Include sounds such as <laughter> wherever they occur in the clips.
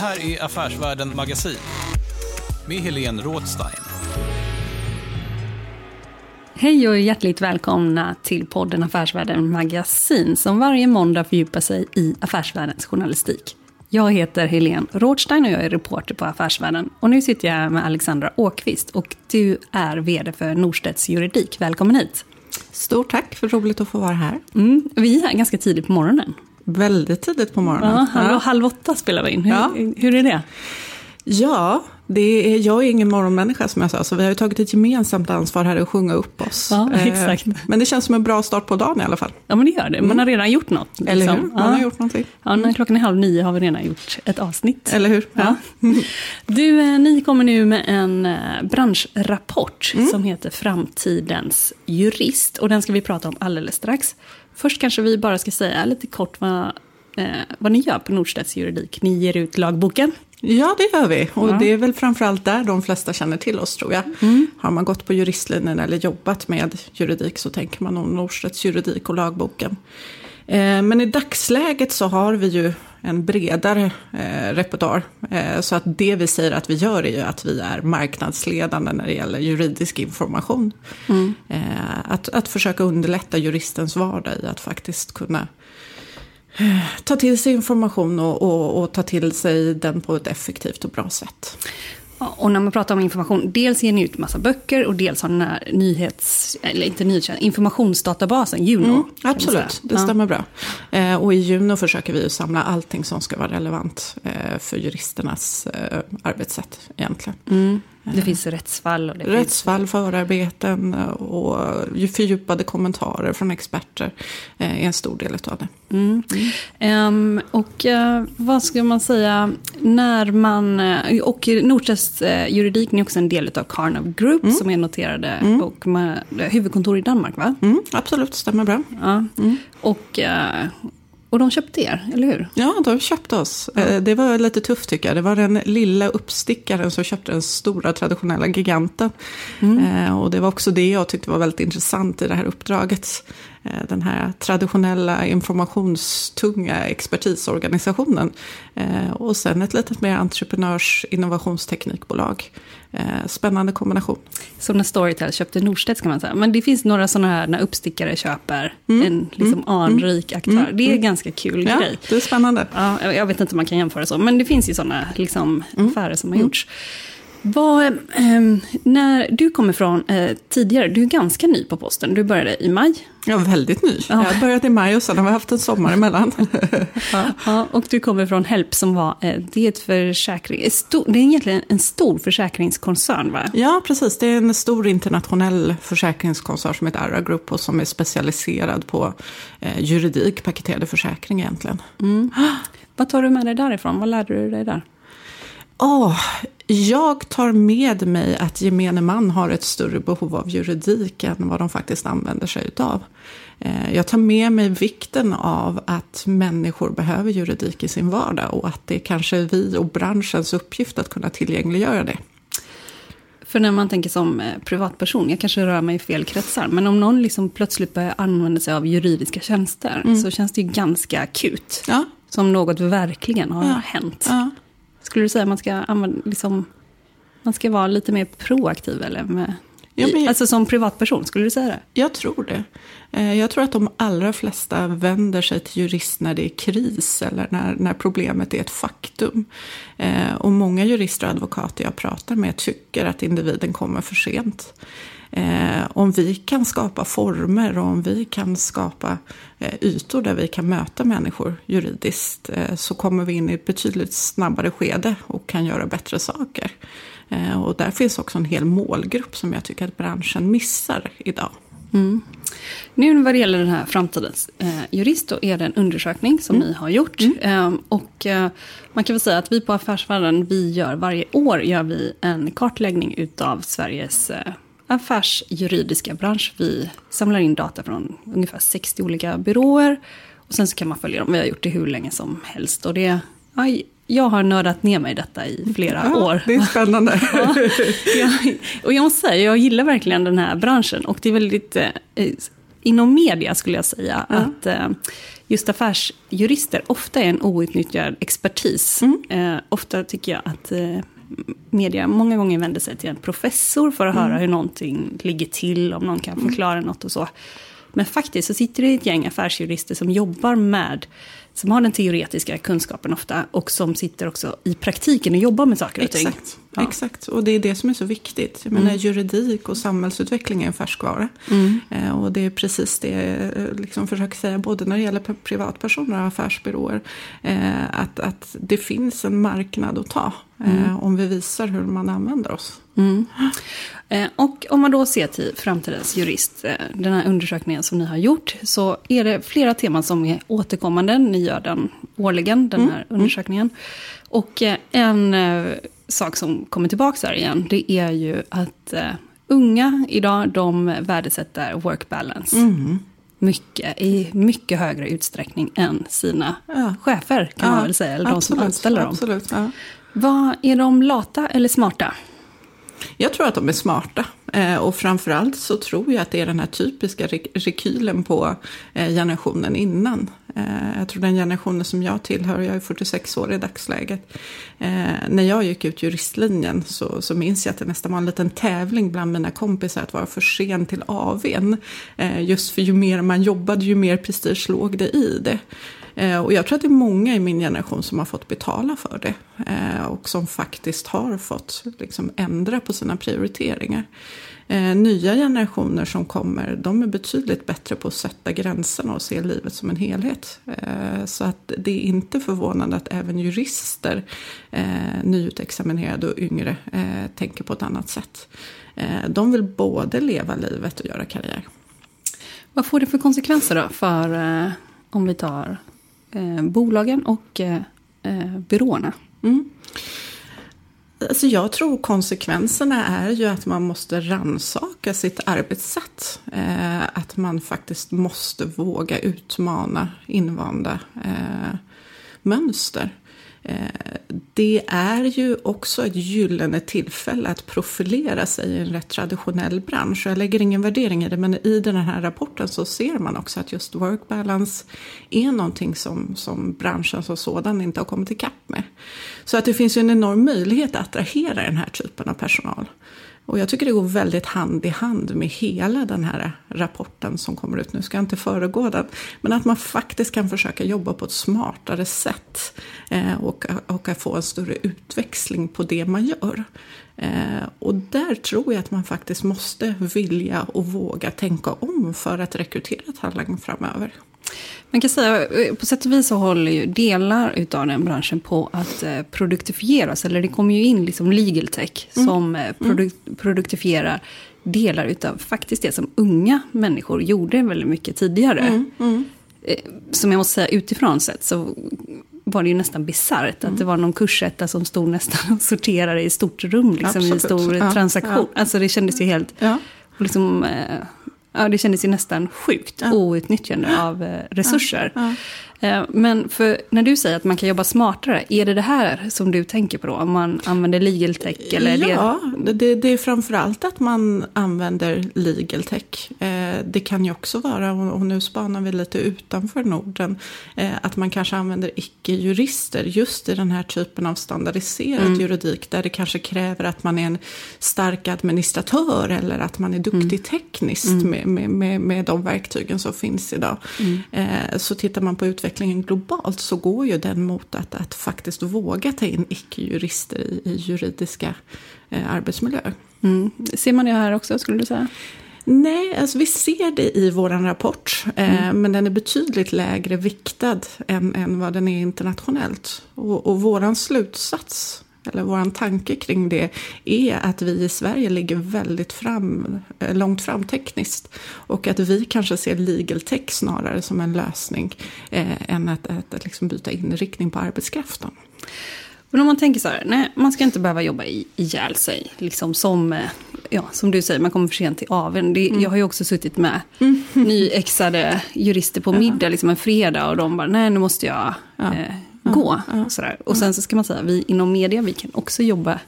Här är Affärsvärlden Magasin med Helene Rådstein. Hej och hjärtligt välkomna till podden Affärsvärlden Magasin som varje måndag fördjupar sig i affärsvärldens journalistik. Jag heter Helene Rådstein och jag är reporter på Affärsvärlden. Och nu sitter jag här med Alexandra Åkvist och du är vd för Norstedts Juridik. Välkommen hit! Stort tack, för roligt att få vara här. Mm, vi är här ganska tidigt på morgonen. Väldigt tidigt på morgonen. Ja, halv, halv åtta spelar vi in. Hur, Ja. hur är det? Ja, det är, jag är ingen morgonmänniska som jag sa, så vi har ju tagit ett gemensamt ansvar här att sjunga upp oss. Ja, Eh, exakt. Men det känns som en bra start på dagen i alla fall. Ja, men det gör det. Man har redan gjort något. Eller liksom. hur? Man Ja. har gjort någonting. Ja, när klockan är halv nio har vi redan gjort ett avsnitt. Eller hur? Ja. <laughs> Du, eh, ni kommer nu med en eh, branschrapport som heter Framtidens jurist. Och den ska vi prata om alldeles strax. Först kanske vi bara ska säga lite kort vad, eh, vad ni gör på Nordstedts juridik. Ni ger ut lagboken. Ja, det gör vi. Och Ja. det är väl framförallt där de flesta känner till oss, tror jag. Mm. Har man gått på juristlinjen eller jobbat med juridik så tänker man om Norstedts juridik och lagboken. Eh, Men i dagsläget så har vi ju en bredare eh, repertoar. Eh, så att det vi säger att vi gör är ju att vi är marknadsledande när det gäller juridisk information. Eh, att, att försöka underlätta juristens vardag i att faktiskt kunna eh, ta till sig information och, och, och ta till sig den på ett effektivt och bra sätt. Ja, Och när man pratar om information, dels ger ni ut massa böcker och dels har den här nyhets, eller inte nyhets, informationsdatabasen, Juno. Mm, absolut, det Ja. stämmer bra. Eh, och i Juno försöker vi ju samla allting som ska vara relevant eh, för juristernas eh, arbetssätt egentligen. Mm. Det finns rättsfall och det finns Rättsfall, förarbeten eh, och ju fördjupade kommentarer från experter eh, är en stor del av det. Mm. Ehm, och eh, vad ska man säga, när man, eh, och Nordstedts juridik, är också en del av Carnov Group som är noterade och med huvudkontor i Danmark va? Mm, absolut, stämmer bra. Ja. Och, eh, och de köpte er, eller hur? Ja, de köpte oss. Eh, Det var lite tufft tycker jag. Det var den lilla uppstickaren som köpte den stora traditionella giganten. Eh, Och det var också det jag tyckte var väldigt intressant i det här uppdraget. Eh, Den här traditionella informationstunga expertisorganisationen. Eh, Och sen ett litet mer entreprenörs innovationsteknikbolag. Eh, Spännande kombination. Som när Storytel köpte Norstedts kan man säga. Men det finns några sådana här när uppstickare köper en liksom anrik aktör. Det är en ganska kul Ja, grej. det är spännande. Ja, jag- jag vet inte om man kan jämföra så, men det finns ju sådana liksom, affärer som har gjorts. Vad, ehm, när du kommer från eh, tidigare, du är ganska ny på posten, du började i maj. Är väldigt ny. Ja. Jag började i maj och sen har vi haft en sommar emellan. <laughs> Ja, och du kommer från Help som var, eh, det är ett försäkring, det är egentligen en stor försäkringskoncern va? Ja, precis. Det är en stor internationell försäkringskoncern som heter Arra Group och som är specialiserad på eh, juridik, paketerade försäkring egentligen. Vad tar du med dig därifrån? Vad lärde du dig där? Åh, jag tar med mig att gemene man har ett större behov av juridik än vad de faktiskt använder sig utav. Eh, Jag tar med mig vikten av att människor behöver juridik i sin vardag och att det kanske är vi och branschens uppgift att kunna tillgängliggöra det. För när man tänker som eh, privatperson, jag kanske rör mig i fel kretsar, men om någon liksom plötsligt börjar använda sig av juridiska tjänster så känns det ju ganska akut. Ja, Som något verkligen har Ja. hänt. ja. Skulle du säga att man ska, använda, liksom, man ska vara lite mer proaktiv eller med Ja, men- Alltså som privatperson, skulle du säga det? Jag tror det. Eh, Jag tror att de allra flesta vänder sig till jurist när det är kris eller när, när problemet är ett faktum. Eh, Och många jurister och advokater jag pratar med tycker att individen kommer för sent. Eh, om vi kan skapa former och om vi kan skapa eh, ytor där vi kan möta människor juridiskt eh, så kommer vi in i ett betydligt snabbare skede och kan göra bättre saker. Eh, och där finns också en hel målgrupp som jag tycker att branschen missar idag. Nu vad det gäller den här framtidens eh, jurist, då är det en undersökning som ni har gjort. Eh, och eh, man kan väl säga att vi på Affärsvärlden, vi gör varje år gör vi en kartläggning utav Sveriges eh, affärsjuridiska bransch. Vi samlar in data från ungefär 60 olika byråer. Och sen så kan man följa dem. Vi har gjort det hur länge som helst. Och det, ja, jag har nördat ner mig i detta i flera år. Det är spännande. <laughs> Ja, jag, och jag måste säga, jag gillar verkligen den här branschen. Och det är väldigt, eh, inom media skulle jag säga, att eh, just affärsjurister ofta är en outnyttjad expertis. Eh, ofta tycker jag att eh, media många gånger vänder sig till en professor för att höra hur någonting ligger till, om någon kan förklara något och så. Men faktiskt så sitter det ett gäng affärsjurister som jobbar med, som har den teoretiska kunskapen ofta, och som sitter också i praktiken och jobbar med saker och ting. Exakt, Ja. exakt. Och det är det som är så viktigt. Jag menar, juridik och samhällsutveckling är en färskvara. Eh, och det är precis det jag eh, liksom försöker säga, både när det gäller privatpersoner och affärsbyråer. Eh, att, att det finns en marknad att ta. Eh, Om vi visar hur man använder oss. Eh, Och om man då ser till framtidens jurist, eh, den här undersökningen som ni har gjort, så är det flera teman som är återkommande. Ni gör den årligen, den här undersökningen. Och eh, en eh, sak som kommer tillbaka här igen, det är ju att eh, unga idag, de värdesätter work balance. Mycket, i mycket högre utsträckning än sina Ja. chefer, kan man Ja, väl säga, eller de som absolut, anställer dem. Absolut, ja. Vad, är de lata eller smarta? Jag tror att de är smarta. Och framförallt så tror jag att det är den här typiska re- rekylen på generationen innan. Eh, jag tror den generationen som jag tillhör, jag är 46 år i dagsläget. Eh, när jag gick ut juristlinjen så, så minns jag att det nästan var en liten tävling bland mina kompisar att vara för sen till AWn. Eh, just för ju mer man jobbade, ju mer prestige låg det i det. Och jag tror att det är många i min generation som har fått betala för det. Och som faktiskt har fått liksom ändra på sina prioriteringar. Eh, Nya generationer som kommer, de är betydligt bättre på att sätta gränserna och se livet som en helhet. Eh, Så att det är inte förvånande att även jurister, eh, nyutexaminerade och yngre, eh, tänker på ett annat sätt. Eh, De vill både leva livet och göra karriär. Vad får det för konsekvenser då för eh, om vi tar bolagen och eh, byråerna? Alltså jag tror konsekvenserna är ju att man måste ransaka sitt arbetssätt. Eh, att man faktiskt måste våga utmana invanda eh, mönster. Det är ju också ett gyllene tillfälle att profilera sig i en rätt traditionell bransch. Jag lägger ingen värdering i det, men i den här rapporten så ser man också att just work balance är någonting som, som branschen som sådan inte har kommit ikapp med. Så att det finns ju en enorm möjlighet att attrahera den här typen av personal. Och jag tycker det går väldigt hand i hand med hela den här rapporten som kommer ut nu. Ska jag inte föregå den. Men att man faktiskt kan försöka jobba på ett smartare sätt. Eh, och, och att få en större utväxling på det man gör. Eh, och där tror jag att man faktiskt måste vilja och våga tänka om för att rekrytera talang framöver. Man kan säga, eh, på sätt och vis så håller ju delar utav den branschen på att eh, produktifieras. Eller det kommer ju in liksom legal tech som eh, produk produktifierar delar utav faktiskt det som unga människor gjorde väldigt mycket tidigare. Eh, Som jag måste säga utifrån sett så var det ju nästan bisarrt att det var någon kursetta som stod nästan och sorterade i ett stort rum, liksom, i en stor Ja, transaktion. ja. Alltså det kändes ju helt... Ja. Liksom, eh, ja, det kändes ju nästan sjukt Ja. outnyttjande av eh, resurser. Ja. Eh, Men för när du säger att man kan jobba smartare, är det det här som du tänker på då? Om man använder legal tech? Eller är det... ja, det, det är framförallt att man använder legal tech. Eh, det kan ju också vara, och nu spanar vi lite utanför Norden, eh, att man kanske använder icke-jurister just i den här typen av standardiserad juridik där det kanske kräver att man är en stark administratör eller att man är duktig tekniskt med, med, med, med de verktygen som finns idag. Eh, så tittar man på utvecklingen globalt så går ju den mot att, att faktiskt våga ta in icke-jurister i, i juridiska eh, arbetsmiljöer. Mm. Ser man det här också, skulle du säga? Nej, alltså vi ser det i vår rapport, eh, men den är betydligt lägre viktad än, än vad den är internationellt. Och, och våran slutsats, eller våran tanke kring det, är att vi i Sverige ligger väldigt fram, eh, långt fram tekniskt. Och att vi kanske ser legal tech snarare som en lösning eh, än att, att, att liksom byta inriktning på arbetskraften. Men om man tänker så här, nej, man ska inte behöva jobba i- ihjäl sig. Liksom som, eh, ja, som du säger, man kommer för sent till aveln. Det, Jag har ju också suttit med <laughs> nyexade jurister på middag liksom en fredag och de bara, nej nu måste jag eh, gå. Och, sådär. och sen så ska man säga, vi inom media, vi kan också jobba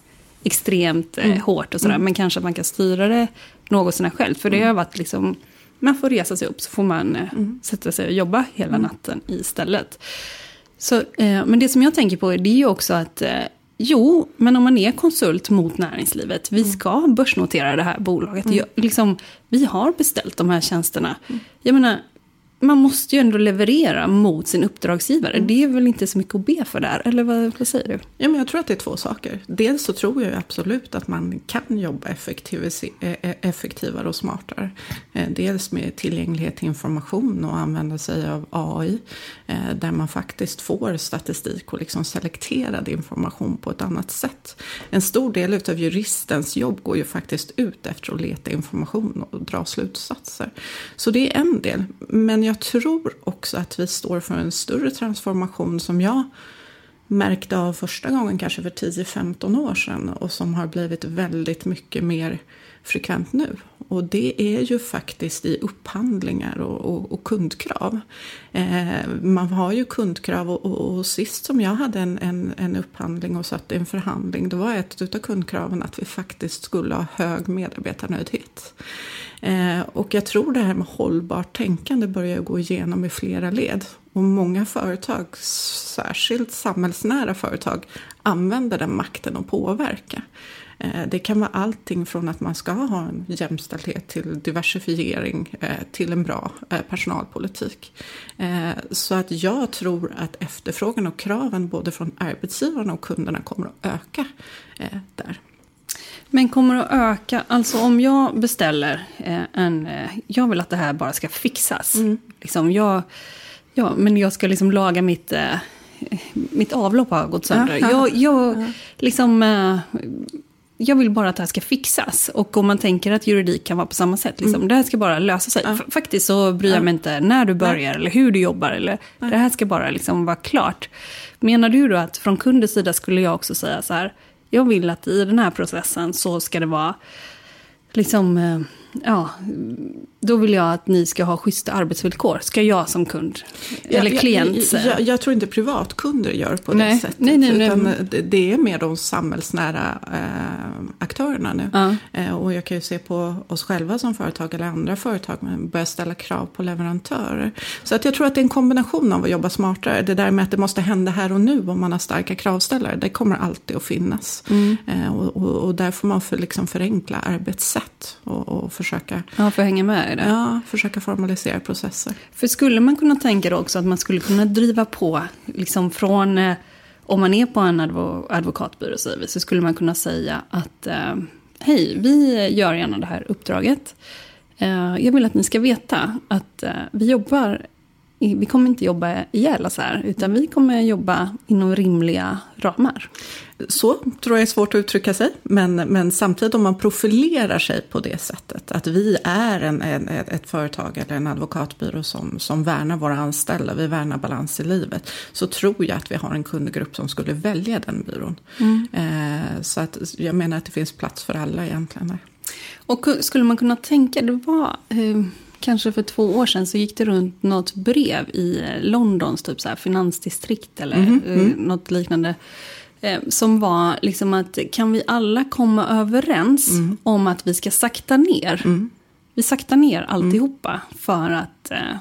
extremt eh, hårt och sådär. Men kanske att man kan styra det något sådär själv. För det har varit liksom, man får resa sig upp så får man eh, sätta sig och jobba hela natten istället. Så, eh, men det som jag tänker på det är ju också att eh, jo, men om man är konsult mot näringslivet, vi ska börsnotera det här bolaget. Jag, liksom, vi har beställt de här tjänsterna. Jag menar, man måste ju ändå leverera mot sin uppdragsgivare. Det är väl inte så mycket att be för där, eller vad, vad säger du? Ja, men jag tror att det är två saker. Dels så tror jag absolut att man kan jobba eh, eh, effektivare och smartare. Eh, Dels med tillgänglighet till information och använda sig av AI. eh, Där man faktiskt får statistik och liksom selekterad information på ett annat sätt. En stor del av juristens jobb går ju faktiskt ut efter att leta information och dra slutsatser. Så det är en del. Men jag jag tror också att vi står för en större transformation som jag märkte av första gången kanske för 10-15 år sedan och som har blivit väldigt mycket mer frekvent nu. Och det är ju faktiskt i upphandlingar och, och, och kundkrav. Eh, man har ju kundkrav och, och, och sist som jag hade en, en, en upphandling och satt i en förhandling då var ett av kundkraven att vi faktiskt skulle ha hög medarbetarnöjdhet. Eh, och jag tror det här med hållbart tänkande börjar gå igenom i flera led. Och många företag, särskilt samhällsnära företag, använder den makten att påverka. Eh, det kan vara allting från att man ska ha en jämställdhet till diversifiering eh, till en bra personalpolitik. Så att jag tror att efterfrågan och kraven både från arbetsgivarna och kunderna kommer att öka där. Men kommer att öka, alltså om jag beställer eh, en, eh, jag vill att det här bara ska fixas. Liksom jag, ja, men jag ska liksom laga mitt, eh, mitt avlopp har gått sönder. Ja, ja, jag, jag, liksom, eh, jag vill bara att det här ska fixas. Och om man tänker att juridik kan vara på samma sätt, liksom, det här ska bara lösa sig. F- Faktiskt så bryr jag mig inte när du börjar eller hur du jobbar. Eller, det här ska bara liksom vara klart. Menar du då att från kundens sida skulle jag också säga så här, jag vill att i den här processen så ska det vara liksom, eh, ja, då vill jag att ni ska ha schyssta arbetsvillkor. Ska jag som kund, eller Jag- klient jag, säga. jag, jag tror inte privatkunder gör på Nej. det sättet. Nej, nej, nej. Utan det, det är mer de samhällsnära eh, aktörerna nu. Ja. Eh, och jag kan ju se på oss själva som företag eller andra företag men börja ställa krav på leverantörer. Så att jag tror att det är en kombination av att jobba smartare. Det där med att det måste hända här och nu om man har starka kravställare. Det kommer alltid att finnas. Mm. Eh, och, och, och där får man för, liksom förenkla arbetssätt och, och försöka, Ja, för att hänga med i det. ja, försöka formalisera processer. För skulle man kunna tänka då också att man skulle kunna driva på, liksom från, eh, om man är på en advo, advokatbyrå säger vi, så skulle man kunna säga att eh, hej, vi gör gärna det här uppdraget. Eh, jag vill att ni ska veta att vi jobbar, vi kommer inte jobba ihjäl oss här, utan vi kommer jobba inom rimliga ramar. Så tror jag är svårt att uttrycka sig. Men, men samtidigt om man profilerar sig på det sättet. Att vi är en, en, ett företag eller en advokatbyrå som, som värnar våra anställda. Vi värnar balans i livet. Så tror jag att vi har en kundgrupp som skulle välja den byrån. Eh, så att jag menar att det finns plats för alla egentligen. Där. Och ku- skulle man kunna tänka, det var, eh, kanske för två år sedan så gick det runt något brev i Londons typ så här finansdistrikt eller Mhm, eh, mm. något liknande. Eh, Som var liksom att kan vi alla komma överens Mm. om att vi ska sakta ner. Vi saktar ner alltihopa för att eh,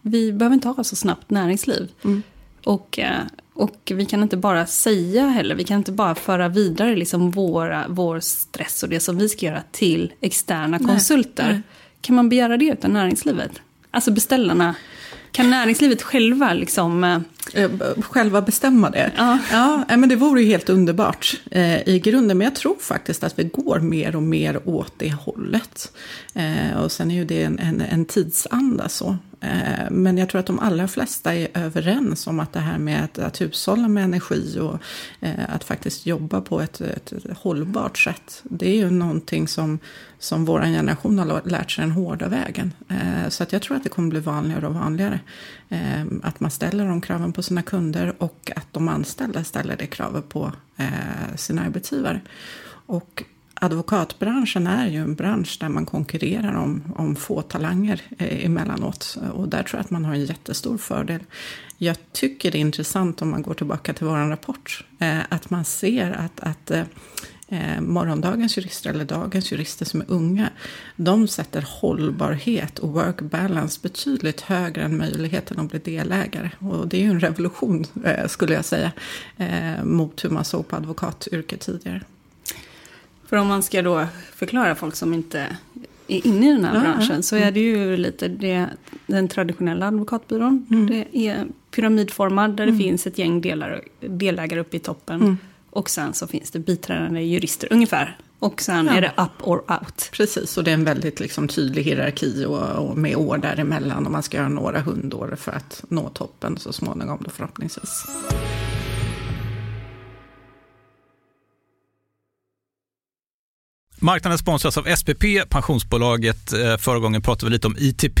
vi behöver inte ha så snabbt näringsliv. Och, eh, och vi kan inte bara säga heller, vi kan inte bara föra vidare liksom våra, vår stress och det som vi ska göra till externa konsulter. nej. Kan man begära det av näringslivet? Alltså beställarna, kan näringslivet själva liksom... eh, Själva bestämma det. Ja. Ja, eh, men det vore ju helt underbart eh, i grunden. Men jag tror faktiskt att vi går mer och mer åt det hållet. Eh, och sen är ju det en, en, en tidsanda så. Eh, men jag tror att de allra flesta är överens om att det här med att, att hushålla med energi och eh, att faktiskt jobba på ett, ett, hållbart sätt. Det är ju någonting som, som vår generation har lärt sig den hårda vägen. Så att jag tror att det kommer bli vanligare och vanligare. Eh, att man ställer de kraven på sina kunder och att de anställda ställer det kravet på eh, sina arbetsgivare. Och advokatbranschen är ju en bransch där man konkurrerar om, om få talanger eh, emellanåt. Och där tror jag att man har en jättestor fördel. Jag tycker det är intressant om man går tillbaka till vår rapport. Eh, att man ser att, att eh, eh, morgondagens jurister eller dagens jurister som är unga, de sätter hållbarhet och work balance betydligt högre än möjligheten att bli delägare. Och det är ju en revolution, eh, skulle jag säga, eh, mot hur man såg på advokatyrket tidigare. För om man ska då förklara folk som inte är inne i den här Ja, branschen ja. så är det ju lite det, den traditionella advokatbyrån. Mm. Det är pyramidformad där det finns ett gäng delar, delägare uppe i toppen. Mm. Och sen så finns det biträdande jurister ungefär. Och sen Ja. är det up or out. Precis, och det är en väldigt liksom, tydlig hierarki och, och med år däremellan. Och man ska göra några hundår för att nå toppen så småningom då förhoppningsvis. Marknaden sponsras av SPP, pensionsbolaget. Eh, Förra gången pratade vi lite om ITP.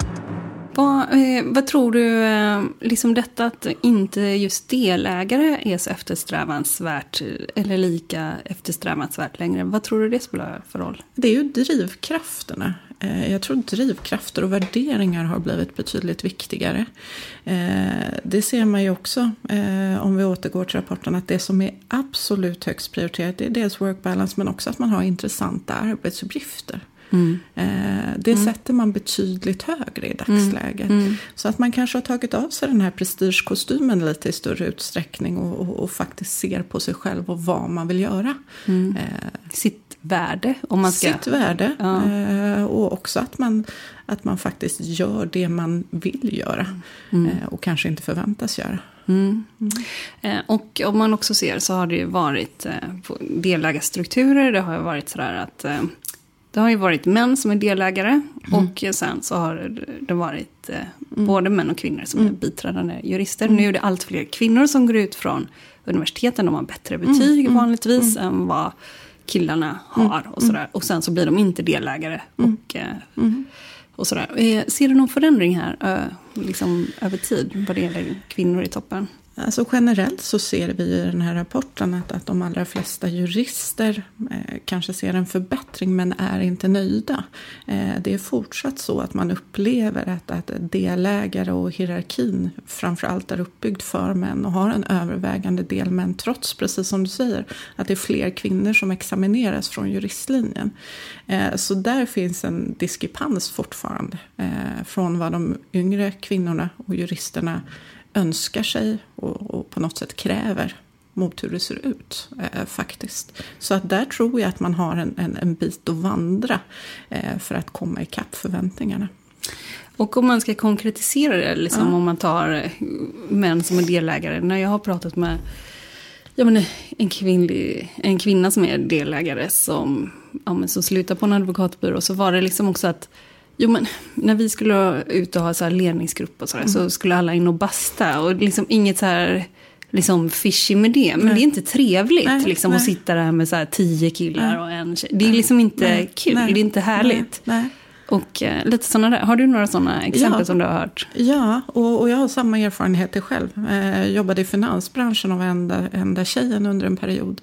Vad, eh, vad tror du, eh, liksom detta att inte just delägare är så eftersträvansvärt eh, eller lika eftersträvansvärt längre, vad tror du det spelar för roll? Det är ju drivkrafterna. Eh, Jag tror drivkrafter och värderingar har blivit betydligt viktigare. Eh, Det ser man ju också eh, om vi återgår till rapporten att det som är absolut högst prioriterat det är dels work balance men också att man har intressanta arbetsuppgifter. Mm. Det mm. sätter man betydligt högre i dagsläget. Mm. mm. Så att man kanske har tagit av sig den här prestigekostymen lite i större utsträckning och, och, och faktiskt ser på sig själv och vad man vill göra. Mm. Sitt värde. Om man ska... Sitt värde. Ja. Och också att man, att man faktiskt gör det man vill göra. Mm. Och kanske inte förväntas göra. Mm. Mm. Och om man också ser så har det ju varit eh, delägarstrukturer. Det har ju varit sådär att eh, det har ju varit män som är delägare. Mm. Och sen så har det varit mm. både män och kvinnor som är mm. biträdande jurister. Nu är det allt fler kvinnor som går ut från universiteten. De har bättre betyg mm. vanligtvis än vad killarna har. Och, sådär. och sen så blir de inte delägare. Och, och sådär. Ser du någon förändring här liksom, över tid vad det gäller kvinnor i toppen? Alltså generellt så ser vi i den här rapporten att, att de allra flesta jurister eh, kanske ser en förbättring men är inte nöjda. Eh, det är fortsatt så att man upplever att, att delägare och hierarkin framförallt är uppbyggd för män och har en övervägande del män trots, precis som du säger, att det är fler kvinnor som examineras från juristlinjen. Eh, så där finns en diskrepans fortfarande eh, från vad de yngre kvinnorna och juristerna önskar sig och, och, på något sätt kräver mot hur det ser ut eh, faktiskt. Så att där tror jag att man har en, en, en bit att vandra eh, för att komma ikapp förväntningarna. Och om man ska konkretisera det, liksom, ja. om man tar eh, män som är delägare. När jag har pratat med ja, men en, kvinnlig, en kvinna som är delägare som, ja, men som slutar på en advokatbyrå så var det liksom också att Jo, men när vi skulle ut och ha så här ledningsgrupp och sådär mm. så skulle alla in och basta. Och liksom inget så här liksom fishy med det. Men nej. det är inte trevligt nej, liksom, nej. att sitta där med så här tio killar och en tjej. Det är liksom inte kul, det är inte härligt. Och eh, lite sådana där. Har du några sådana exempel ja. som du har hört? Ja, och, och jag har samma erfarenheter själv. Eh, jobbade i finansbranschen och var enda, enda tjejen under en period.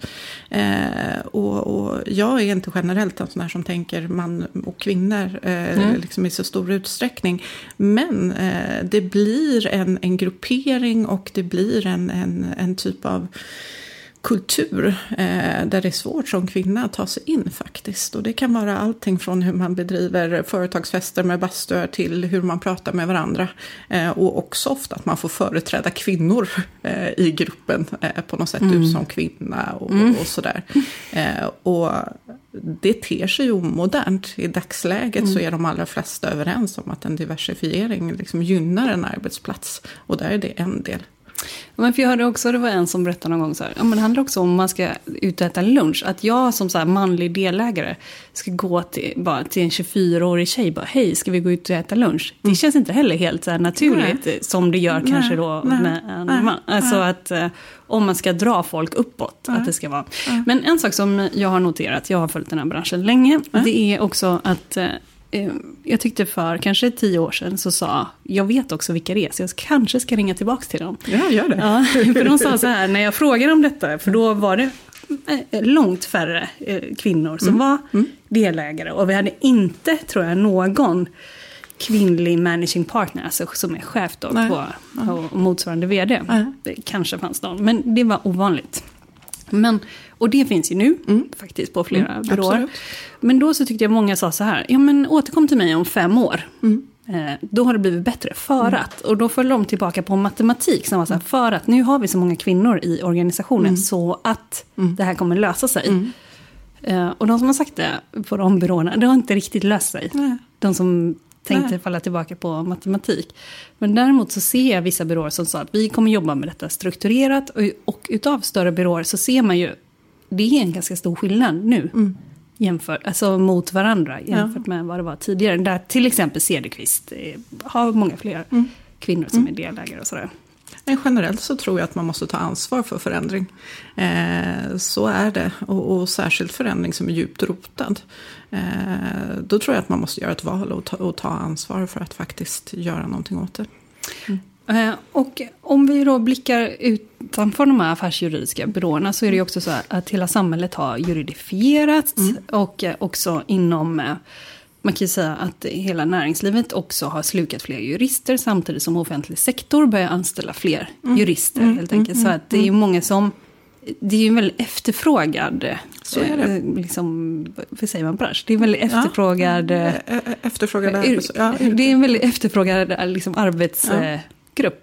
Eh, och, och, jag är inte generellt en sån här som tänker man och kvinnor eh, mm. liksom i så stor utsträckning. Men eh, det blir en, en gruppering och det blir en, en, en typ av kultur eh, där det är svårt som kvinna att ta sig in faktiskt. Och det kan vara allting från hur man bedriver företagsfester med bastuer till hur man pratar med varandra. Eh, och också ofta att man får företräda kvinnor eh, i gruppen eh, på något sätt, mm. du som kvinna och, mm. och sådär. Eh, och det ter sig omodernt. I dagsläget mm. så är de allra flesta överens om att en diversifiering liksom gynnar en arbetsplats. Och där är det en del. Men för jag hörde också, det var en som berättade någon gång så här, ja men det handlar också om man ska ut och äta lunch. Att jag som så manlig delägare ska gå till, bara till en 24-årig tjej, bara hej, ska vi gå ut och äta lunch? Det mm. känns inte heller helt så naturligt nej. som det gör nej, kanske då nej, med en man. Alltså att eh, om man ska dra folk uppåt, att det ska vara. Men en sak som jag har noterat, jag har följt den här branschen länge, det är också att Eh, jag tyckte för kanske tio år sedan så sa, jag vet också vilka det är, så jag kanske ska ringa tillbaka till dem. Ja, gör det. Ja, <laughs> för de sa så här, när jag frågade om detta, för då var det eh, långt färre eh, kvinnor som mm. var mm. delägare. Och vi hade inte, tror jag, någon kvinnlig managing partner, alltså som är chef då på, på motsvarande vd. Nej. Det kanske fanns någon, men det var ovanligt. Men, och det finns ju nu mm. faktiskt på flera mm, byråer. Absolut. Men då så tyckte jag många sa så här, ja men återkom till mig om fem år. Mm. Eh, då har det blivit bättre, för mm. att. Och då föll de tillbaka på matematik som var så här, för att nu har vi så många kvinnor i organisationen mm. så att mm. det här kommer lösa sig. Eh, och de som har sagt det på de byråerna, det har inte riktigt löst sig. De som tänkte Nej. falla tillbaka på matematik. Men däremot så ser jag vissa byråer som sa att vi kommer jobba med detta strukturerat. Och, och utav större byråer så ser man ju, det är en ganska stor skillnad nu. Mm. Jämför, alltså mot varandra jämfört ja. med vad det var tidigare. Där till exempel Cederqvist eh, har många fler mm. kvinnor som mm. är delägare och sådär. Men generellt så tror jag att man måste ta ansvar för förändring. Eh, så är det. Och, och, särskilt förändring som är djupt rotad. Eh, då tror jag att man måste göra ett val och ta, och ta ansvar för att faktiskt göra någonting åt det. Mm. Eh, och om vi då blickar utanför de här affärsjuridiska byråerna så är det ju också så att hela samhället har juridifierats. Mm. Och eh, också inom eh, man kan ju säga att hela näringslivet också har slukat fler jurister samtidigt som offentlig sektor börjar anställa fler mm. jurister. Mm. helt enkelt. Så mm. att det är mm. många som det är ju en väldigt efterfrågad, Så är det. liksom, vad säger man bransch? Det är en väldigt efterfrågad, eh, Efterfrågad arbets- ja, det är en väldigt efterfrågad liksom, arbetsgrupp Ja.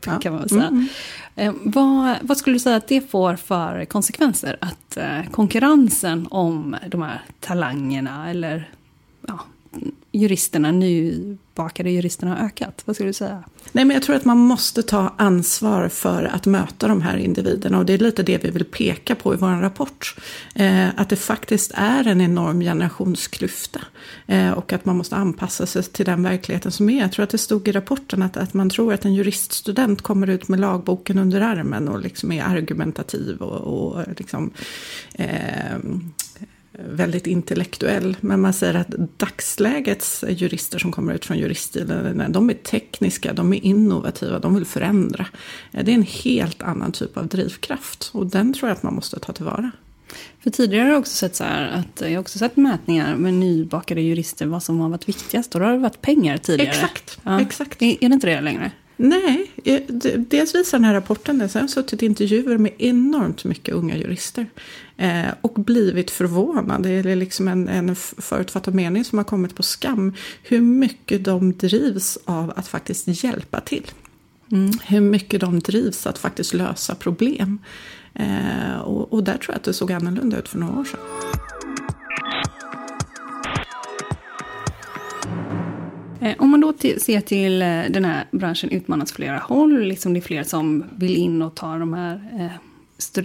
Mm, kan man säga. Eh, vad, vad skulle du säga att det får för konsekvenser? Att eh, konkurrensen om de här talangerna eller ja, juristerna, nybakade juristerna har ökat? Vad skulle du säga? Nej, men jag tror att man måste ta ansvar för att möta de här individerna. Och det är lite det vi vill peka på i vår rapport. Eh, att det faktiskt är en enorm generationsklyfta. Eh, och att man måste anpassa sig till den verkligheten som är. Jag tror att det stod i rapporten att, att man tror att en juriststudent kommer ut med lagboken under armen och liksom är argumentativ och, och liksom, eh, väldigt intellektuell. Men man säger att dagslägets jurister som kommer ut från juriststilen, de är tekniska, de är innovativa, de vill förändra. Det är en helt annan typ av drivkraft och den tror jag att man måste ta tillvara. För tidigare har jag också sett så här att jag har också sett mätningar med nybakade jurister vad som har varit viktigast. Och då har det varit pengar tidigare. Exakt, Ja. exakt. Är, är det inte det längre? Nej, eh, dels visar den här rapporten det. Sen har jag suttit i intervjuer med enormt mycket unga jurister. Eh, och blivit förvånad. Det är liksom en, en förutfattad mening som har kommit på skam. Hur mycket de drivs av att faktiskt hjälpa till. Hur mycket de drivs att faktiskt lösa problem. Eh, och, och där tror jag att det såg annorlunda ut för några år sedan. Eh, Om man då ser till eh, den här branschen utmanas flera håll, liksom det är fler som vill in och ta de här eh,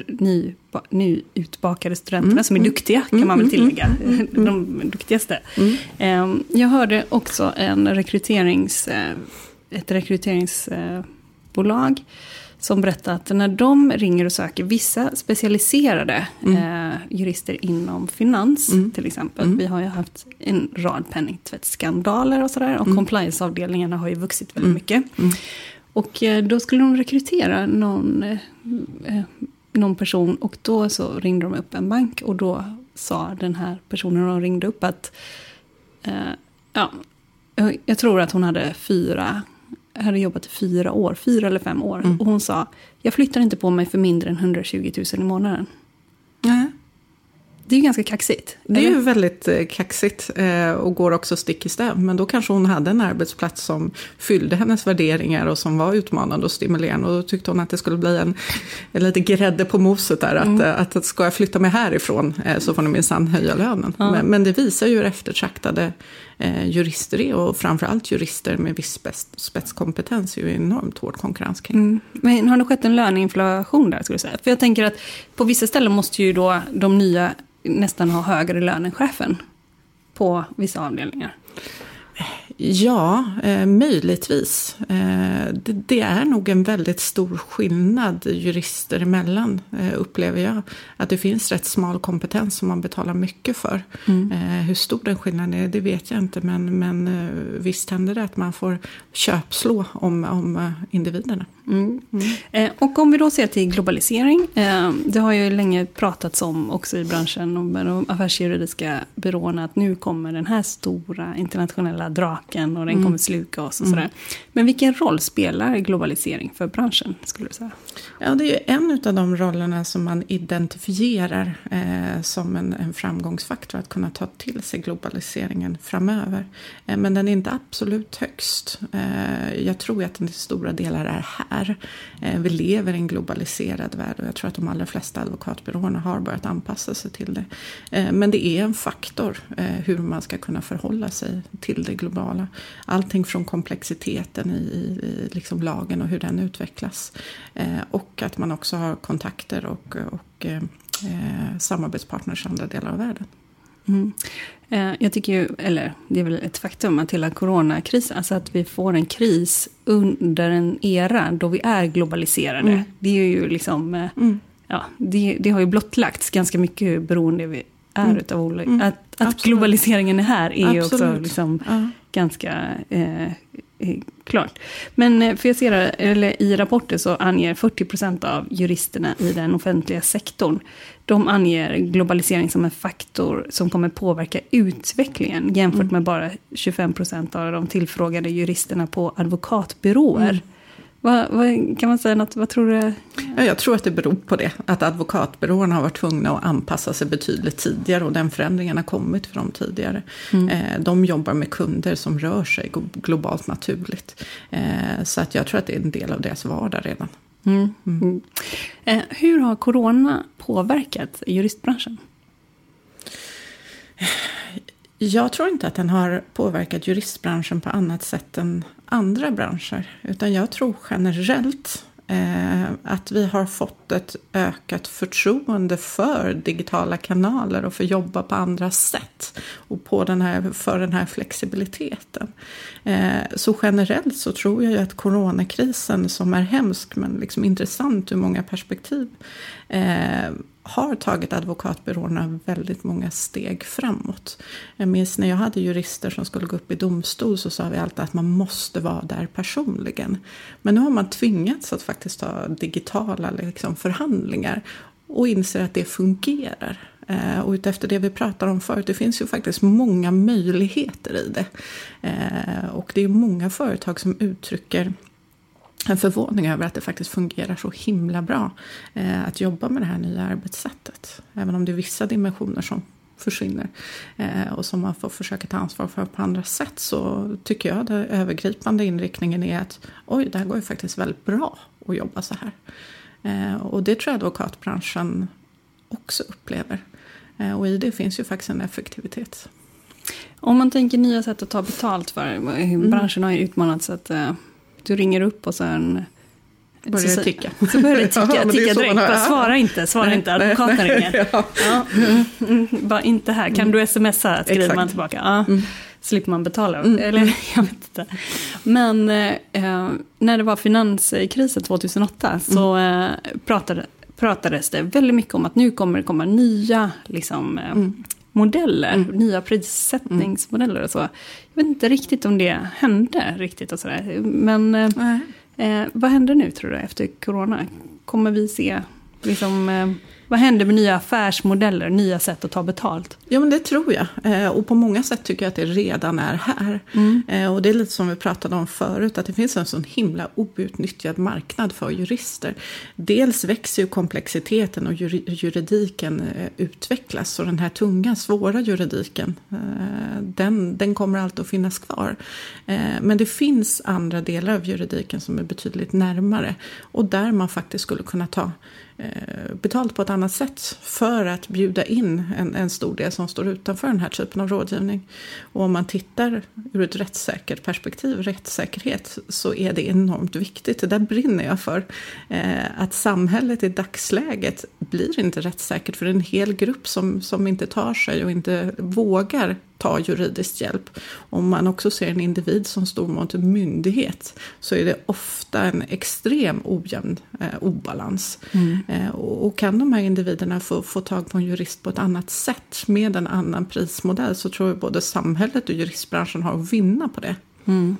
ny, ba- nyutbakade studenterna som är duktiga, kan man väl tillägga. <laughs> De duktigaste. Eh, Jag hörde också en rekryterings, eh, ett rekryteringsbolag som berättade att när de ringer och söker vissa specialiserade eh, jurister inom finans, till exempel. Vi har ju haft en rad penningtvättsskandaler och sådär. Och compliance-avdelningarna har ju vuxit väldigt mycket. Och eh, då skulle de rekrytera någon, eh, eh, någon person och då så ringde de upp en bank och då sa den här personen de ringde upp att eh, ja, jag- tror att hon hade fyra, hade jobbat i fyra år, fyra eller fem år. Och hon sa, jag flyttar inte på mig för mindre än 120 000 i månaden. Det är ju ganska kaxigt. Det är eller? ju väldigt eh, kaxigt eh, och går också stick i stäv. Men då kanske hon hade en arbetsplats som fyllde hennes värderingar och som var utmanande och stimulerande. Och då tyckte hon att det skulle bli en, en lite grädde på moset där. Att, eh, att, att ska jag flytta mig härifrån så får ni minsann höja lönen. Men, men det visar ju hur eftertraktade Eh, jurister är. Och framförallt jurister med viss spets, spetskompetens är ju enormt hård konkurrens kring. Mm. Men har det skett en löneinflation där skulle du säga? För jag tänker att på vissa ställen måste ju då de nya nästan ha högre lön än chefen. På vissa avdelningar. Ja, eh, möjligtvis. Eh, det, det är nog en väldigt stor skillnad jurister emellan, eh, upplever jag. Att det finns rätt smal kompetens som man betalar mycket för. Eh, hur stor den skillnaden är, det vet jag inte. Men, men eh, visst händer det att man får köpslå om, om eh, individerna. Eh, och om vi då ser till globalisering. Eh, det har ju länge pratats om också i branschen och med de affärsjuridiska byråerna att nu kommer den här stora internationella draken och den kommer sluka oss och sådär. Men vilken roll spelar globalisering för branschen skulle du säga? Ja, det är ju en av de rollerna som man identifierar eh, som en, en framgångsfaktor att kunna ta till sig globaliseringen framöver. Eh, men den är inte absolut högst. Eh, jag tror att den till stora delar är här är. Eh, vi lever i en globaliserad värld och jag tror att de allra flesta advokatbyråerna har börjat anpassa sig till det. Eh, men det är en faktor eh, hur man ska kunna förhålla sig till det globala. Allting från komplexiteten i, i, liksom lagen och hur den utvecklas. Och att man också har kontakter och, och eh, samarbetspartners i andra delar av världen. Mm. Eh, Jag tycker ju, eller det är väl ett faktum att hela coronakrisen, alltså att vi får en kris under en era då vi är globaliserade. Mm. Det är ju liksom, eh, ja, det, det har ju blottlagts ganska mycket hur beroende vi är utav olika, att, att Absolut. globaliseringen är här är ju också liksom Ja. ganska eh, klart. Men eh, för jag ser, här, eller i rapporter så anger 40% av juristerna i den offentliga sektorn, de anger globalisering som en faktor som kommer påverka utvecklingen jämfört Mm. med bara 25% av de tillfrågade juristerna på advokatbyråer. Vad, vad, kan man säga något? Vad tror du? Ja, jag tror att det beror på det. Att advokatbyråerna har varit tvungna att anpassa sig betydligt tidigare och den förändringen har kommit för dem tidigare. Mm. Eh, de jobbar med kunder som rör sig globalt naturligt. Eh, så att jag tror att det är en del av deras vardag redan. Mm. Mm. Eh, hur har corona påverkat juristbranschen? Jag tror inte att den har påverkat juristbranschen på annat sätt än andra branscher. Utan jag tror generellt eh, att vi har fått ett ökat förtroende för digitala kanaler och för att jobba på andra sätt. Och på den här, för den här flexibiliteten. Eh, så generellt så tror jag ju att coronakrisen som är hemsk men liksom intressant ur många perspektiv eh, har tagit advokatbyråerna väldigt många steg framåt. Jag minns när jag hade jurister som skulle gå upp i domstol så sa vi alltid att man måste vara där personligen. Men nu har man tvingats att faktiskt ha digitala liksom, förhandlingar och inser att det fungerar. Eh, och utefter det vi pratar om förut, det finns ju faktiskt många möjligheter i det. Eh, och det är många företag som uttrycker en förvåning över att det faktiskt fungerar så himla bra eh, att jobba med det här nya arbetssättet. Även om det är vissa dimensioner som försvinner eh, och som man får försöka ta ansvar för på andra sätt så tycker jag den övergripande inriktningen är att oj, det här går ju faktiskt väldigt bra att jobba så här. Eh, och det tror jag advokatbranschen också upplever. Eh, och i det finns ju faktiskt en effektivitet. Om man tänker nya sätt att ta betalt för, mm. branschen har ju utmanats att eh, du ringer upp och sen Börjar det ticka. Så börjar <laughs> det ticka, ja, ticka direkt. Bara, svara inte, svara nej, inte, advokaten ringer. <laughs> Ja. Ja. Mm, mm, bara inte här, kan du smsa? Skriver man tillbaka. Ja. Mm. Slipper man betala. Mm. Eller <laughs> jag vet inte. Men eh, när det var finanskrisen 2008 mm. så eh, pratade, pratades det väldigt mycket om att nu kommer det komma nya liksom, eh, mm modeller, mm. nya prissättningsmodeller och så. Jag vet inte riktigt om det hände riktigt och sådär. Men eh, eh, vad händer nu tror du efter corona? Kommer vi se liksom, eh, vad händer med nya affärsmodeller, nya sätt att ta betalt? Ja, men det tror jag. Eh, och på många sätt tycker jag att det redan är här. Mm. Eh, och det är lite som vi pratade om förut, att det finns en sån himla outnyttjad marknad för jurister. Dels växer ju komplexiteten och juridiken eh, utvecklas. Och den här tunga, svåra juridiken, den, den kommer alltid att finnas kvar. Men det finns andra delar av juridiken som är betydligt närmare. Och där man faktiskt skulle kunna ta Eh, betalt på ett annat sätt för att bjuda in en, en stor del som står utanför den här typen av rådgivning. Och om man tittar ur ett rättssäkert perspektiv, rättssäkerhet, så är det enormt viktigt. Det där brinner jag för. Eh, att samhället i dagsläget blir inte rättssäkert för en hel grupp som, som inte tar sig och inte vågar ta juridisk hjälp. Om man också ser en individ som står mot en myndighet så är det ofta en extrem ojämn eh, obalans. Mm. Eh, och, och, kan de här individerna få, få tag på en jurist på ett annat sätt med en annan prismodell så tror jag både samhället och juristbranschen har att vinna på det. Mm.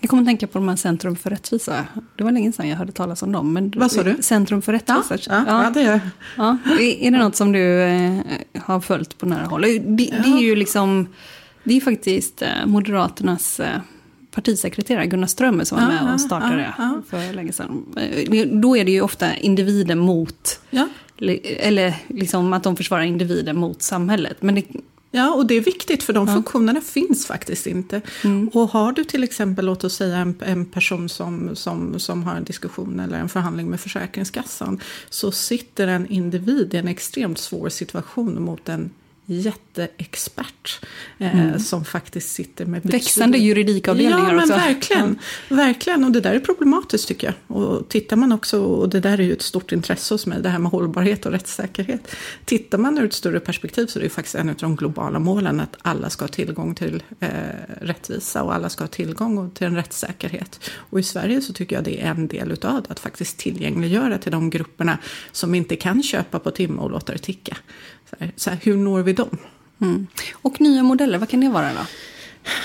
Jag kommer att tänka på de här Centrum för rättvisa. Det var länge sedan jag hörde talas om dem. Men Vad sa du? Centrum för rättvisa. Ja, ja, ja det gör ja. Är det något som du eh, har följt på nära håll? Det, det är ju liksom, det är faktiskt eh, Moderaternas eh, partisekreterare Gunnar Strömmer som var med och startade det för länge sedan. Då är det ju ofta individer mot, eller liksom att de försvarar individer mot samhället. Men det, Ja, och det är viktigt för de ja. funktionerna finns faktiskt inte. Mm. Och har du till exempel, låt oss säga en, en person som, som, som har en diskussion eller en förhandling med Försäkringskassan. Så sitter en individ i en extremt svår situation mot en jätteexpert eh, mm. som faktiskt sitter med Växande juridikavdelningar ja, också. Ja, men verkligen. Verkligen, och det där är problematiskt tycker jag. Och tittar man också, och det där är ju ett stort intresse hos mig, det här med hållbarhet och rättssäkerhet. Tittar man ur ett större perspektiv så är det ju faktiskt en av de globala målen att alla ska ha tillgång till eh, rättvisa och alla ska ha tillgång till en rättssäkerhet. Och i Sverige så tycker jag det är en del utav det, att faktiskt tillgängliggöra till de grupperna som inte kan köpa på timme och låta det ticka. Så här, så här, hur når vi dem? Mm. Och nya modeller, vad kan det vara då?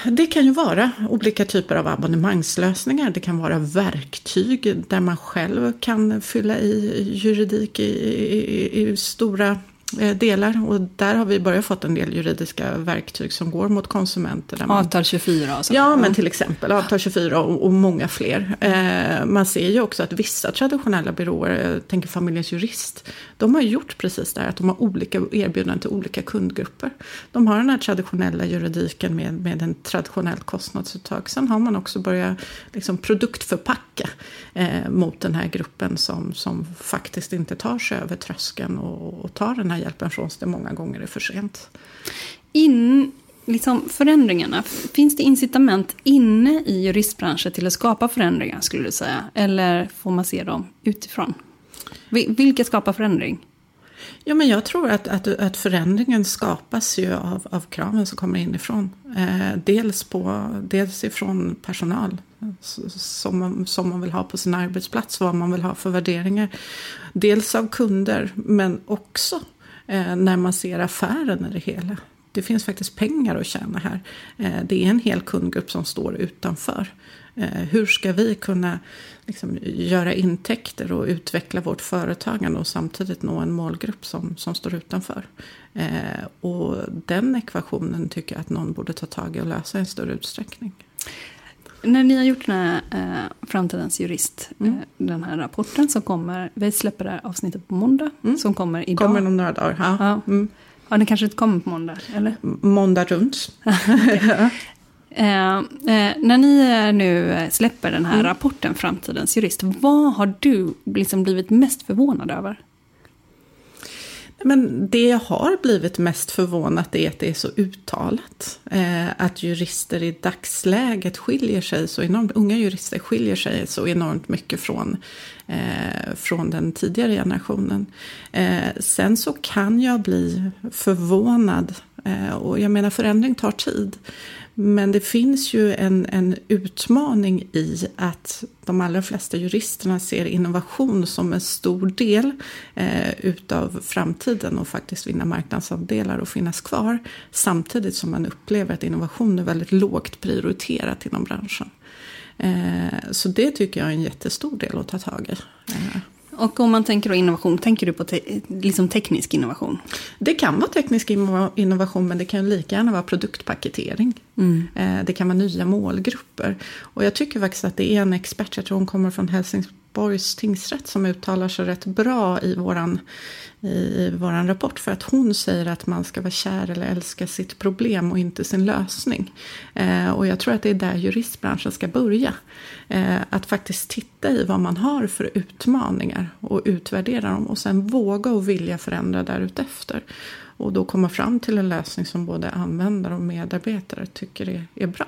Det kan ju vara olika typer av abonnemangslösningar. Det kan vara verktyg där man själv kan fylla i juridik i, i, i stora eh, delar. Och där har vi börjat fått en del juridiska verktyg som går mot konsumenter. Man, avtal 24 och så. Ja, men till exempel avtal 24 och, och många fler. Eh, man ser ju också att vissa traditionella byråer, jag tänker familjens jurist, de har gjort precis det här att de har olika erbjudanden till olika kundgrupper. De har den här traditionella juridiken med, med en traditionellt kostnadsuttag. Sen har man också börjat liksom, produktförpacka eh, mot den här gruppen som, som faktiskt inte tar sig över tröskeln och, och tar den här hjälpen från sig många gånger är för sent. In, liksom förändringarna, finns det incitament inne i juristbranschen till att skapa förändringar skulle du säga? Eller får man se dem utifrån? Vilka skapar förändring? Ja, men jag tror att, att, att förändringen skapas ju av, av kraven som kommer inifrån. Eh, dels, på, dels ifrån personal som man, som man vill ha på sin arbetsplats, vad man vill ha för värderingar. Dels av kunder, men också eh, när man ser affären i det hela. Det finns faktiskt pengar att tjäna här. Eh, det är en hel kundgrupp som står utanför. Eh, hur ska vi kunna liksom, göra intäkter och utveckla vårt företagande och samtidigt nå en målgrupp som, som står utanför? Eh, och den ekvationen tycker jag att någon borde ta tag i och lösa i en större utsträckning. När ni har gjort den här eh, Framtidens jurist, eh, mm. eh, den här rapporten som kommer, vi släpper det här avsnittet på måndag, mm. som kommer idag. Kommer om några dagar, ja. ja. Mm. Ja, den kanske inte kommer på måndag, eller? Måndag runt. <laughs> <laughs> Eh, eh, när ni nu släpper den här mm. rapporten Framtidens jurist, vad har du liksom blivit mest förvånad över? Men det jag har blivit mest förvånat är att det är så uttalat. Eh, att jurister i dagsläget skiljer sig så enormt, unga jurister skiljer sig så enormt mycket från, eh, från den tidigare generationen. Eh, sen så kan jag bli förvånad, eh, och jag menar förändring tar tid. Men det finns ju en, en utmaning i att de allra flesta juristerna ser innovation som en stor del eh, utav framtiden och faktiskt vinna marknadsandelar och finnas kvar. Samtidigt som man upplever att innovation är väldigt lågt prioriterat inom branschen. Eh, så det tycker jag är en jättestor del att ta tag i. Eh. Och om man tänker på innovation, tänker du på te liksom teknisk innovation? Det kan vara teknisk innovation, men det kan lika gärna vara produktpaketering. Mm. Eh, det kan vara nya målgrupper. Och jag tycker faktiskt att det är en expert, jag tror hon kommer från Borgs tingsrätt, som uttalar sig rätt bra i våran i våran rapport för att hon säger att man ska vara kär eller älska sitt problem och inte sin lösning. Eh, och jag tror att det är där juristbranschen ska börja. Eh, att faktiskt titta i vad man har för utmaningar och utvärdera dem och sen våga och vilja förändra därutefter. Och då komma fram till en lösning som både användare och medarbetare tycker är, är bra.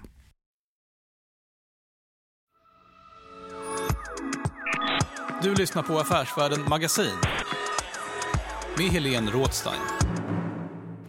Du lyssnar på Affärsvärlden Magasin med Helene Rådstein.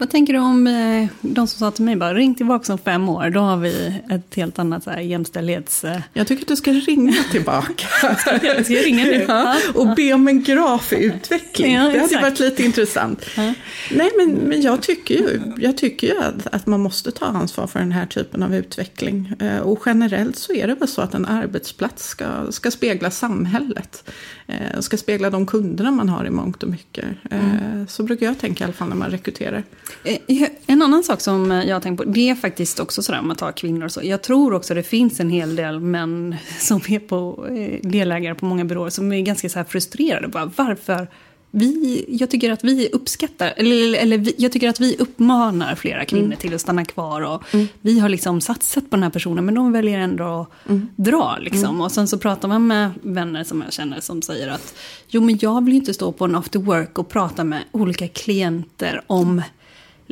Vad tänker du om eh, de som sa till mig bara ring tillbaka om fem år, då har vi ett helt annat så här, jämställdhets... Jag tycker att du ska ringa tillbaka. <laughs> ska jag ringa nu? Ja, och be om en graf i utveckling. Ja, det hade varit lite intressant. Ja. Nej, men, men jag tycker ju, jag tycker ju att, att man måste ta ansvar för den här typen av utveckling. Eh, och generellt så är det väl så att en arbetsplats ska, ska spegla samhället. Eh, ska spegla de kunderna man har i mångt och mycket. Mm. Så brukar jag tänka i alla fall när man rekryterar. Eh, en annan sak som jag har tänkt på, det är faktiskt också sådär om man tar kvinnor och så. Jag tror också det finns en hel del män <laughs> som är på delägare på många byråer som är ganska så här frustrerade. Bara, varför? Vi, jag tycker att vi uppskattar, eller, eller vi, jag tycker att vi uppmanar flera kvinnor mm. till att stanna kvar. Och mm. Vi har liksom satsat på den här personen men de väljer ändå att mm. dra. Liksom. Mm. Och sen så pratar man med vänner som jag känner som säger att jo men jag vill inte stå på en after work och prata med olika klienter om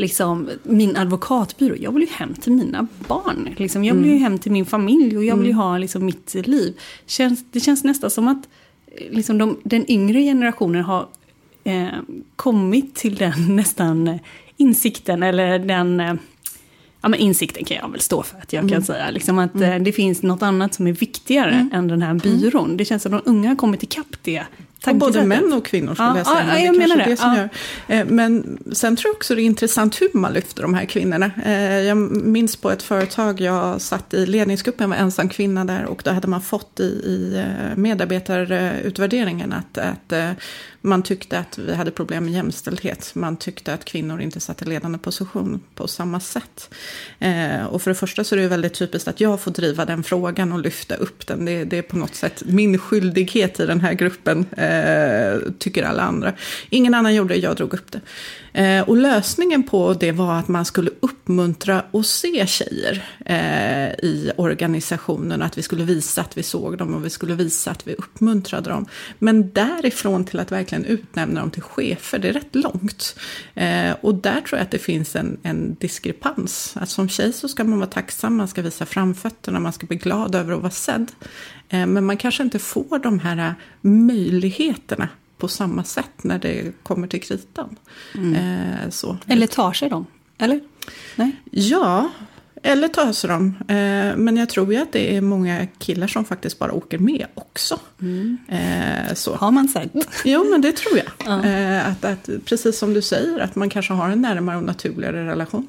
liksom, min advokatbyrå. Jag vill ju hem till mina barn. Liksom. Jag vill ju mm. hem till min familj och jag vill ju mm. ha liksom, mitt liv. Känns, det känns nästan som att liksom, de, den yngre generationen har eh, kommit till den <laughs> nästan insikten, eller den eh, ja, men insikten kan jag väl stå för att jag mm. kan säga. Liksom att mm. Eh, det finns något annat som är viktigare mm. än den här byrån. Det känns som att de unga har kommit ikapp det både män och kvinnor skulle ja, jag säga. Ja, jag det menar det. det som ja. gör. Eh, men sen tror jag också det är intressant hur man lyfter de här kvinnorna. Eh, jag minns på ett företag jag satt i ledningsgruppen, var ensam kvinna där och då hade man fått i, i eh, medarbetarutvärderingen att, att man tyckte att vi hade problem med jämställdhet. Man tyckte att kvinnor inte satt i ledande position på samma sätt. Och för det första så är det väldigt typiskt att jag får driva den frågan och lyfta upp den. Det, det är på något sätt min skyldighet i den här gruppen Eh, Eh, tycker alla andra. Ingen annan gjorde det, jag drog upp det. Eh, och lösningen på det var att man skulle uppmuntra och se tjejer eh, i organisationen. Att vi skulle visa att vi såg dem och vi skulle visa att vi uppmuntrade dem. Men därifrån till att verkligen utnämna dem till chefer, det är rätt långt. Eh, och där tror jag att det finns en, en diskrepans. Att som tjej så ska man vara tacksam, man ska visa framfötterna, man ska bli glad över att vara sedd. Eh, men man kanske inte får de här möjligheterna på samma sätt när det kommer till kritan. Mm. Eh, så. Eller tar sig dem? Eller? Nej? Ja, eller tar sig dem. Eh, men jag tror ju att det är många killar som faktiskt bara åker med också. Mm. så. Har man sett? Jo, men det tror jag. <laughs> Ja. att, att, precis som du säger, att man kanske har en närmare och naturligare relation.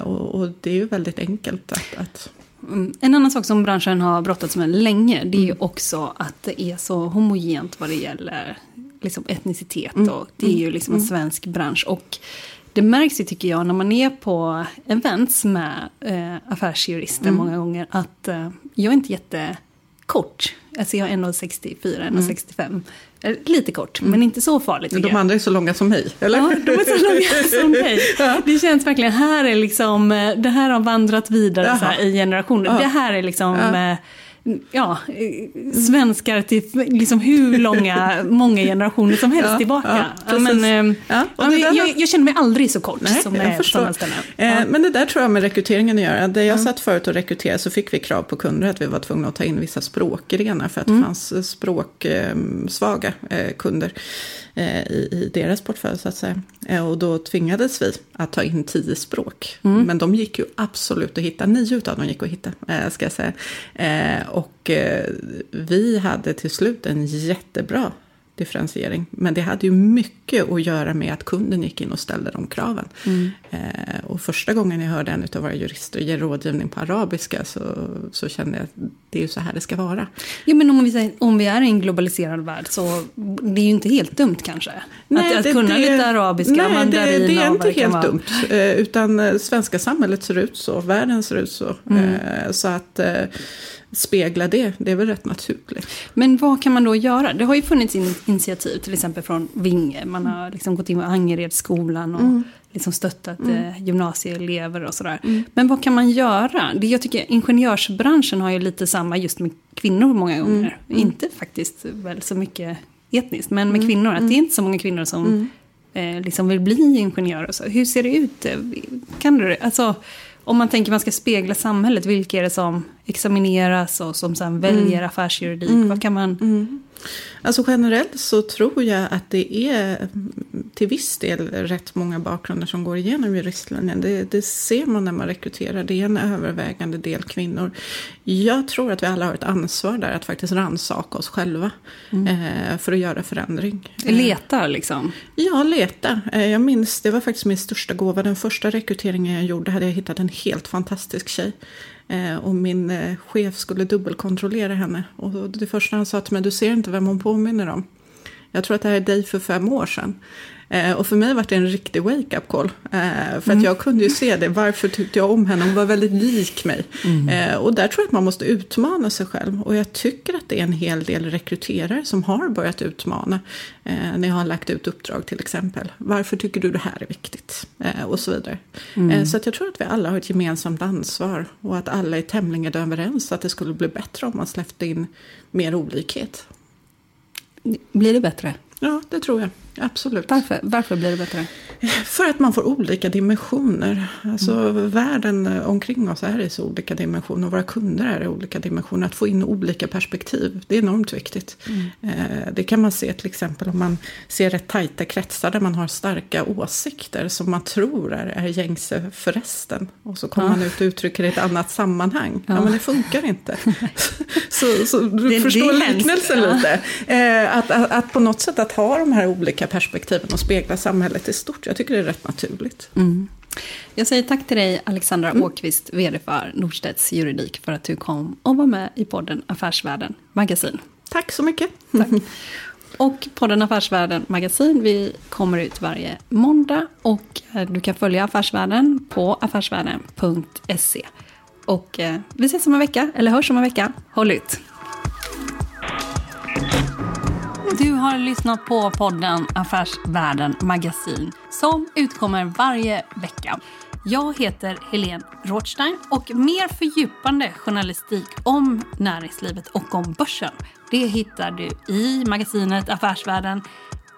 och, och, det är ju väldigt enkelt att, att. En annan sak som branschen har brottats med länge, det är ju mm. också att det är så homogent vad det gäller liksom etnicitet. Mm. Och det är ju liksom en svensk bransch. Och det märks ju, tycker jag, när man är på events med eh, affärsjurister mm. många gånger, att eh, jag är inte jättekort. Alltså jag är 1,64, 1,65. Mm. Eh, lite kort, mm. men inte så farligt. De andra är så långa som mig, eller? Ja, de är så långa <laughs> som mig. ja. Det känns verkligen, här är liksom, eh, det här har vandrat vidare så här, i generationer. Ja. Det här är liksom ja. Eh, ja, svenskar till liksom hur långa, många generationer som helst ja, tillbaka. Ja, men, ja, ja, jag, jag, jag, känner mig aldrig så kort Nej, som jag sådana ställen. Eh, men det där tror jag med rekryteringen att göra. Där jag satt förut och rekryterade så fick vi krav på kunder att vi var tvungna att ta in vissa språkgrenar för att mm. det fanns språksvaga eh, kunder. Eh, i, i deras portfölj så att säga. Eh, och då tvingades vi att ta in tio språk. Mm. Men de gick ju absolut att hitta, nio av dem gick att hitta eh, ska jag säga. Och vi hade till slut en jättebra differentiering. Men det hade ju mycket att göra med att kunden gick in och ställde de kraven. Mm. Eh, och första gången jag hörde en av våra jurister ge rådgivning på arabiska så, så kände jag att det är ju så här det ska vara. Ja, men om vi, säger, om vi är i en globaliserad värld så det är ju inte helt dumt kanske? Nej, att, att kunna det, lite arabiska, nej, mandarin det, det är inte helt dumt. Eh, utan eh, svenska samhället ser ut så, världen ser ut så. Mm. Eh, så att eh, spegla det, det är väl rätt naturligt. Men vad kan man då göra? Det har ju funnits in initiativ, till exempel från Vinge. Man har liksom gått in med Angeredsskolan och mm. liksom stöttat mm. eh, gymnasieelever och sådär. Mm. Men vad kan man göra? Det, jag tycker ingenjörsbranschen har ju lite samma just med kvinnor många mm. gånger. Mm. Inte faktiskt väl så mycket etniskt, men med mm. kvinnor. Att det är inte så många kvinnor som eh, liksom vill bli ingenjörer. Och så. Hur ser det ut? Kan du alltså, om man tänker man ska spegla samhället, vilka är det som examineras och som sen väljer mm. affärsjuridik? Mm. Vad kan man... Alltså generellt så tror jag att det är till viss del rätt många bakgrunder som går igenom juristlinjen. Det, det ser man när man rekryterar. Det är en övervägande del kvinnor. Jag tror att vi alla har ett ansvar där att faktiskt rannsaka oss själva mm. eh, för att göra förändring. Leta liksom? Ja, leta. Eh, jag minns, det var faktiskt min största gåva. Den första rekryteringen jag gjorde hade jag hittat en helt fantastisk tjej. Eh, och min eh, chef skulle dubbelkontrollera henne. Och det första han sa till mig, du ser inte vem hon påminner om. Jag tror att det här är dig för fem år sedan. Eh, och för mig var det en riktig wake-up call. Eh, för mm. att jag kunde ju se det. Varför tyckte jag om henne? Hon var väldigt lik mig. Mm. Eh, och där tror jag att man måste utmana sig själv. Och jag tycker att det är en hel del rekryterare som har börjat utmana. När jag har lagt ut uppdrag till exempel. Varför tycker du det här är viktigt? Och så vidare. Mm. Så jag tror att vi alla har ett gemensamt ansvar. Och att alla är tämligen överens att det skulle bli bättre om man släppte in mer olikhet. Blir det bättre? Ja, det tror jag. Absolut. Varför, varför blir det bättre? För att man får olika dimensioner. Alltså mm. världen omkring oss är i så olika dimensioner. Våra kunder är i olika dimensioner. Att få in olika perspektiv, det är enormt viktigt. Mm. Eh, det kan man se till exempel om man ser rätt tajta kretsar där man har starka åsikter som man tror är, är gängse för resten. Och så kommer ja. man ut och uttrycker det i ett annat sammanhang. Ja, ja men det funkar inte. <laughs> så, så du det, förstår det liknelsen ja. lite. Eh, att, att, att på något sätt att ha de här olika perspektiven och spegla samhället i stort. Jag tycker det är rätt naturligt. Mm. Jag säger tack till dig Alexandra mm. Åkvist, vd för Norstedts juridik, för att du kom och var med i podden Affärsvärlden Magasin. Tack så mycket. Tack. Och podden Affärsvärlden Magasin, vi kommer ut varje måndag och eh, du kan följa Affärsvärlden på affärsvärlden.se. Och eh, vi ses om en vecka, eller hörs om en vecka. Håll ut! Du har lyssnat på podden Affärsvärlden Magasin som utkommer varje vecka. Jag heter Helene Rothstein och mer fördjupande journalistik om näringslivet och om börsen det hittar du i magasinet Affärsvärlden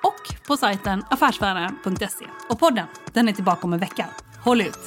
och på sajten affärsvärlden.se. Och podden, den är tillbaka om en vecka. Håll ut!